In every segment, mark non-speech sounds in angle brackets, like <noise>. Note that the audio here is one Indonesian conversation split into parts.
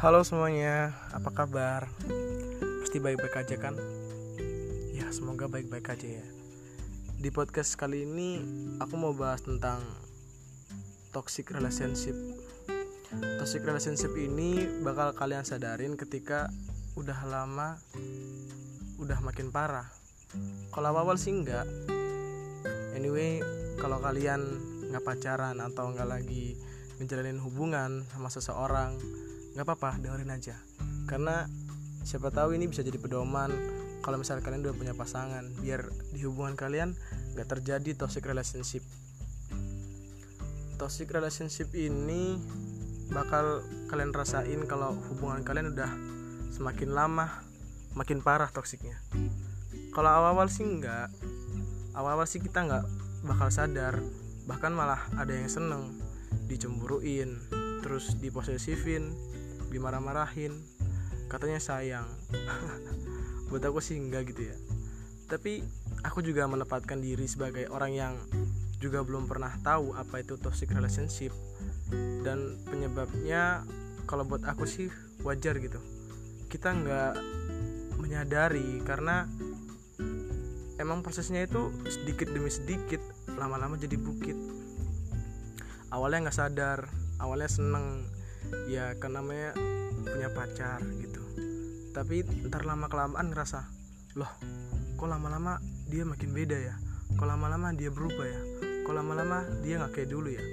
Halo semuanya, apa kabar? Pasti baik-baik aja kan? Ya, semoga baik-baik aja ya. Di podcast kali ini aku mau bahas tentang toxic relationship. Toxic relationship ini bakal kalian sadarin ketika udah lama udah makin parah. Kalau awal sih enggak. Anyway, kalau kalian nggak pacaran atau nggak lagi menjalin hubungan sama seseorang nggak apa-apa dengerin aja. Karena siapa tahu ini bisa jadi pedoman kalau misalnya kalian udah punya pasangan biar di hubungan kalian nggak terjadi toxic relationship. Toxic relationship ini bakal kalian rasain kalau hubungan kalian udah semakin lama makin parah toksiknya kalau awal-awal sih nggak. Awal-awal sih kita nggak bakal sadar. Bahkan malah ada yang seneng dicemburuin terus diposesifin dimarah-marahin katanya sayang. <laughs> Buat aku sih enggak gitu ya. Tapi aku juga menempatkan diri sebagai orang yang juga belum pernah tahu apa itu toxic relationship. Dan penyebabnya kalau buat aku sih wajar gitu. Kita nggak menyadari karena emang prosesnya itu sedikit demi sedikit lama-lama jadi bukit. Awalnya nggak sadar awalnya seneng ya kan namanya punya pacar gitu. Tapi ntar lama kelamaan ngerasa loh kok lama-lama dia makin beda ya? Kok lama-lama dia berubah ya? Kok lama-lama dia nggak kayak dulu ya?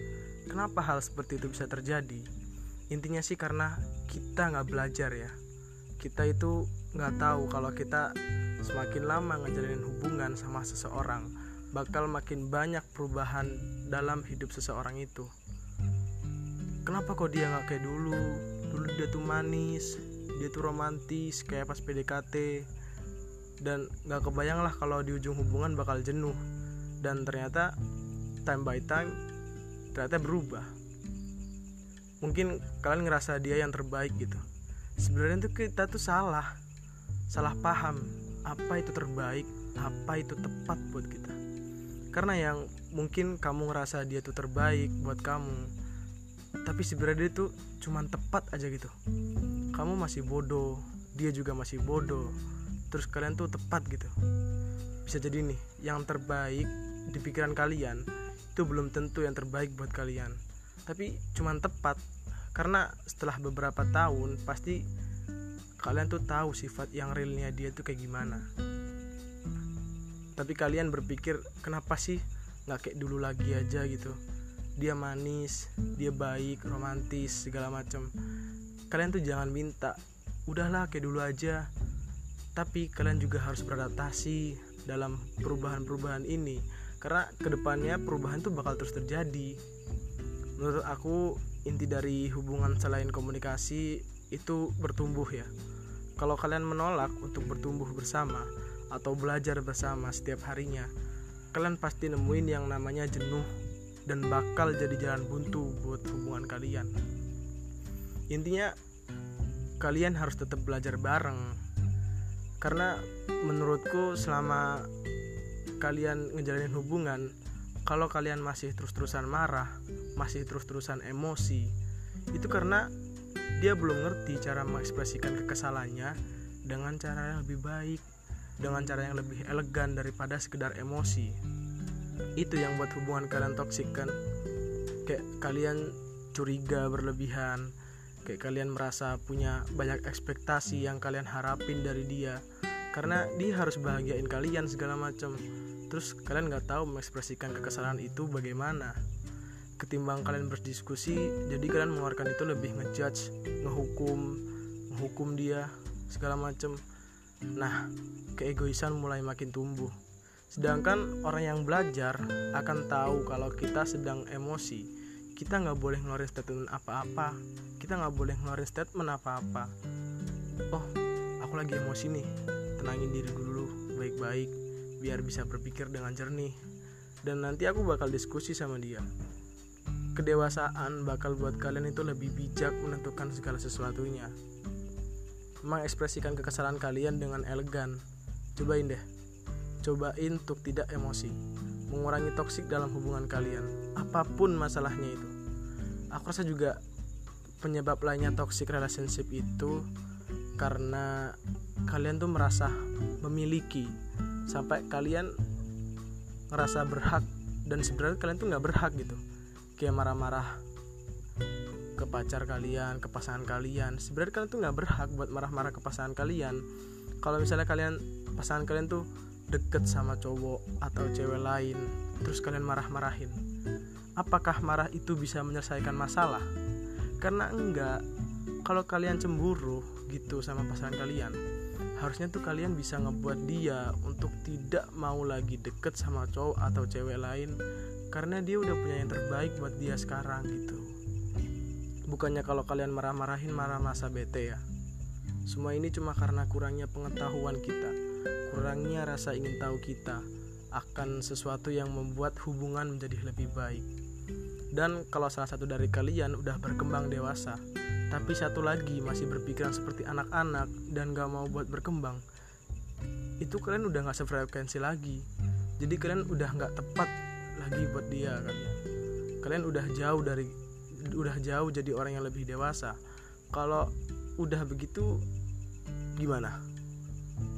Kenapa hal seperti itu bisa terjadi? Intinya sih karena kita nggak belajar ya. Kita itu nggak tahu kalau kita semakin lama ngejalanin hubungan sama seseorang bakal makin banyak perubahan dalam hidup seseorang itu kenapa kok dia nggak kayak dulu? Dulu dia tuh manis dia tuh romantis kayak pas PDKT dan nggak kebayang lah kalau di ujung hubungan bakal jenuh. Dan ternyata time by time ternyata berubah. Mungkin kalian ngerasa dia yang terbaik gitu. Sebenarnya tuh kita tuh salah. Salah paham apa itu terbaik apa itu tepat buat kita. Karena yang mungkin kamu ngerasa dia tuh terbaik buat kamu tapi sebenarnya dia tuh cuman tepat aja gitu. Kamu masih bodoh dia juga masih bodoh. Terus kalian tuh tepat gitu. Bisa jadi nih yang terbaik di pikiran kalian itu belum tentu yang terbaik buat kalian. Tapi cuman tepat karena setelah beberapa tahun pasti kalian tuh tahu sifat yang realnya dia tuh kayak gimana. Tapi kalian berpikir kenapa sih nggak kayak dulu lagi aja gitu dia manis dia baik romantis segala macam kalian tuh jangan minta. Udahlah kayak dulu aja. Tapi kalian juga harus beradaptasi dalam perubahan-perubahan ini. Karena ke depannya perubahan tuh bakal terus terjadi. Menurut aku inti dari hubungan selain komunikasi itu bertumbuh ya. Kalau kalian menolak untuk bertumbuh bersama atau belajar bersama setiap harinya kalian pasti nemuin yang namanya jenuh dan bakal jadi jalan buntu buat hubungan kalian. Intinya kalian harus tetap belajar bareng. Karena menurutku selama kalian ngejalanin hubungan kalau kalian masih terus-terusan marah masih terus-terusan emosi itu karena dia belum ngerti cara mengekspresikan kekesalannya dengan cara yang lebih baik dengan cara yang lebih elegan daripada sekedar emosi itu yang buat hubungan kalian toksik kan? Kayak kalian curiga berlebihan. Kayak kalian merasa punya banyak ekspektasi yang kalian harapin dari dia. Karena dia harus bahagiain kalian segala macam terus kalian nggak tahu mengekspresikan kekesalan itu bagaimana. Ketimbang kalian berdiskusi jadi kalian mengeluarkan itu lebih ngejudge ngehukum ngehukum dia segala macam nah keegoisan mulai makin tumbuh sedangkan orang yang belajar akan tahu kalau kita sedang emosi. Kita nggak boleh ngeluarin statement apa-apa. Kita nggak boleh ngeluarin statement apa-apa. Oh aku lagi emosi nih. Tenangin diri dulu baik-baik biar bisa berpikir dengan jernih. Dan nanti aku bakal diskusi sama dia. Kedewasaan bakal buat kalian itu lebih bijak menentukan segala sesuatunya. Mengekspresikan kekesalan kalian dengan elegan. Cobain deh. Cobain untuk tidak emosi. Mengurangi toksik dalam hubungan kalian. Apa pun masalahnya itu. Aku rasa juga penyebab lainnya toxic relationship itu karena kalian tuh merasa memiliki sampai kalian ngerasa berhak dan sebenarnya kalian tuh nggak berhak gitu kayak marah-marah ke pacar kalian ke pasangan kalian sebenarnya kalian tuh nggak berhak buat marah-marah ke pasangan kalian kalau misalnya kalian pasangan kalian tuh deket sama cowok atau cewek lain terus kalian marah-marahin. Apakah marah itu bisa menyelesaikan masalah? Karena enggak kalau kalian cemburu gitu sama pasangan kalian harusnya tuh kalian bisa ngebuat dia untuk tidak mau lagi deket sama cowok atau cewek lain karena dia udah punya yang terbaik buat dia sekarang gitu. Bukannya kalau kalian marah-marahin marah masa bete ya? Semua ini cuma karena kurangnya pengetahuan kita kurangnya rasa ingin tahu kita akan sesuatu yang membuat hubungan menjadi lebih baik dan kalau salah satu dari kalian udah berkembang dewasa, tapi satu lagi masih berpikiran seperti anak-anak dan gak mau buat berkembang, itu kalian udah gak sefrekuensi lagi. Jadi kalian udah gak tepat lagi buat dia kalian. Kalian udah jauh dari udah jauh jadi orang yang lebih dewasa. Kalau udah begitu gimana?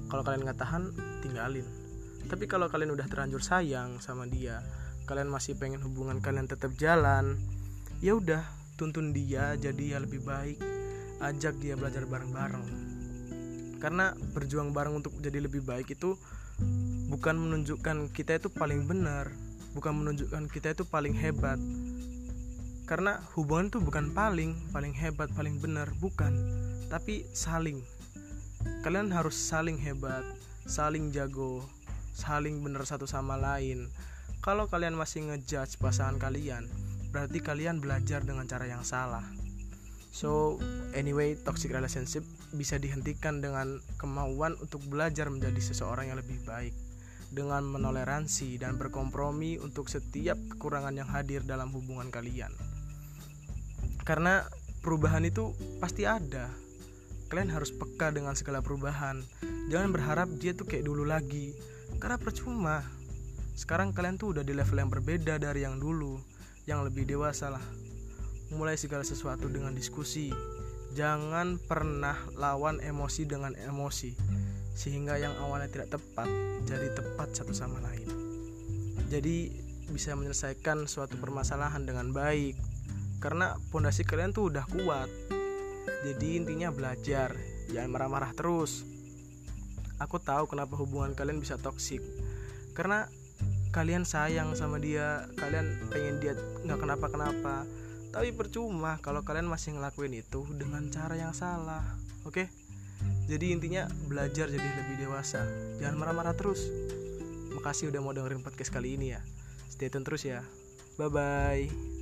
Kalau kalian nggak tahan, tinggalin. Tapi kalau kalian udah terlanjur sayang sama dia, kalian masih pengen hubungan kalian tetap jalan ya udah tuntun dia jadi ya lebih baik. Ajak dia belajar bareng-bareng. Karena berjuang bareng untuk jadi lebih baik itu bukan menunjukkan kita itu paling benar bukan menunjukkan kita itu paling hebat. Karena hubungan itu bukan paling paling hebat paling benar bukan. Tapi saling kalian harus saling hebat saling jago saling benar satu sama lain kalau kalian masih ngejudge pasangan kalian, berarti kalian belajar dengan cara yang salah. So, anyway, toxic relationship bisa dihentikan dengan kemauan untuk belajar menjadi seseorang yang lebih baik dengan menoleransi dan berkompromi untuk setiap kekurangan yang hadir dalam hubungan kalian. Karena perubahan itu pasti ada. Kalian harus peka dengan segala perubahan. Jangan berharap dia tuh kayak dulu lagi. Karena percuma, sekarang kalian tuh udah di level yang berbeda dari yang dulu. Yang lebih dewasa lah. Mulai segala sesuatu dengan diskusi. Jangan pernah lawan emosi dengan emosi. Sehingga yang awalnya tidak tepat jadi tepat satu sama lain. Jadi bisa menyelesaikan suatu permasalahan dengan baik. Karena pondasi kalian tuh udah kuat jadi intinya belajar jangan marah-marah terus. Aku tahu kenapa hubungan kalian bisa toksik karena kalian sayang sama dia kalian pengen dia nggak kenapa kenapa tapi percuma kalau kalian masih ngelakuin itu dengan cara yang salah oke? Jadi intinya belajar jadi lebih dewasa. Jangan marah-marah terus. Makasih udah mau dengerin podcast kali ini ya. Stay tune terus ya. Bye bye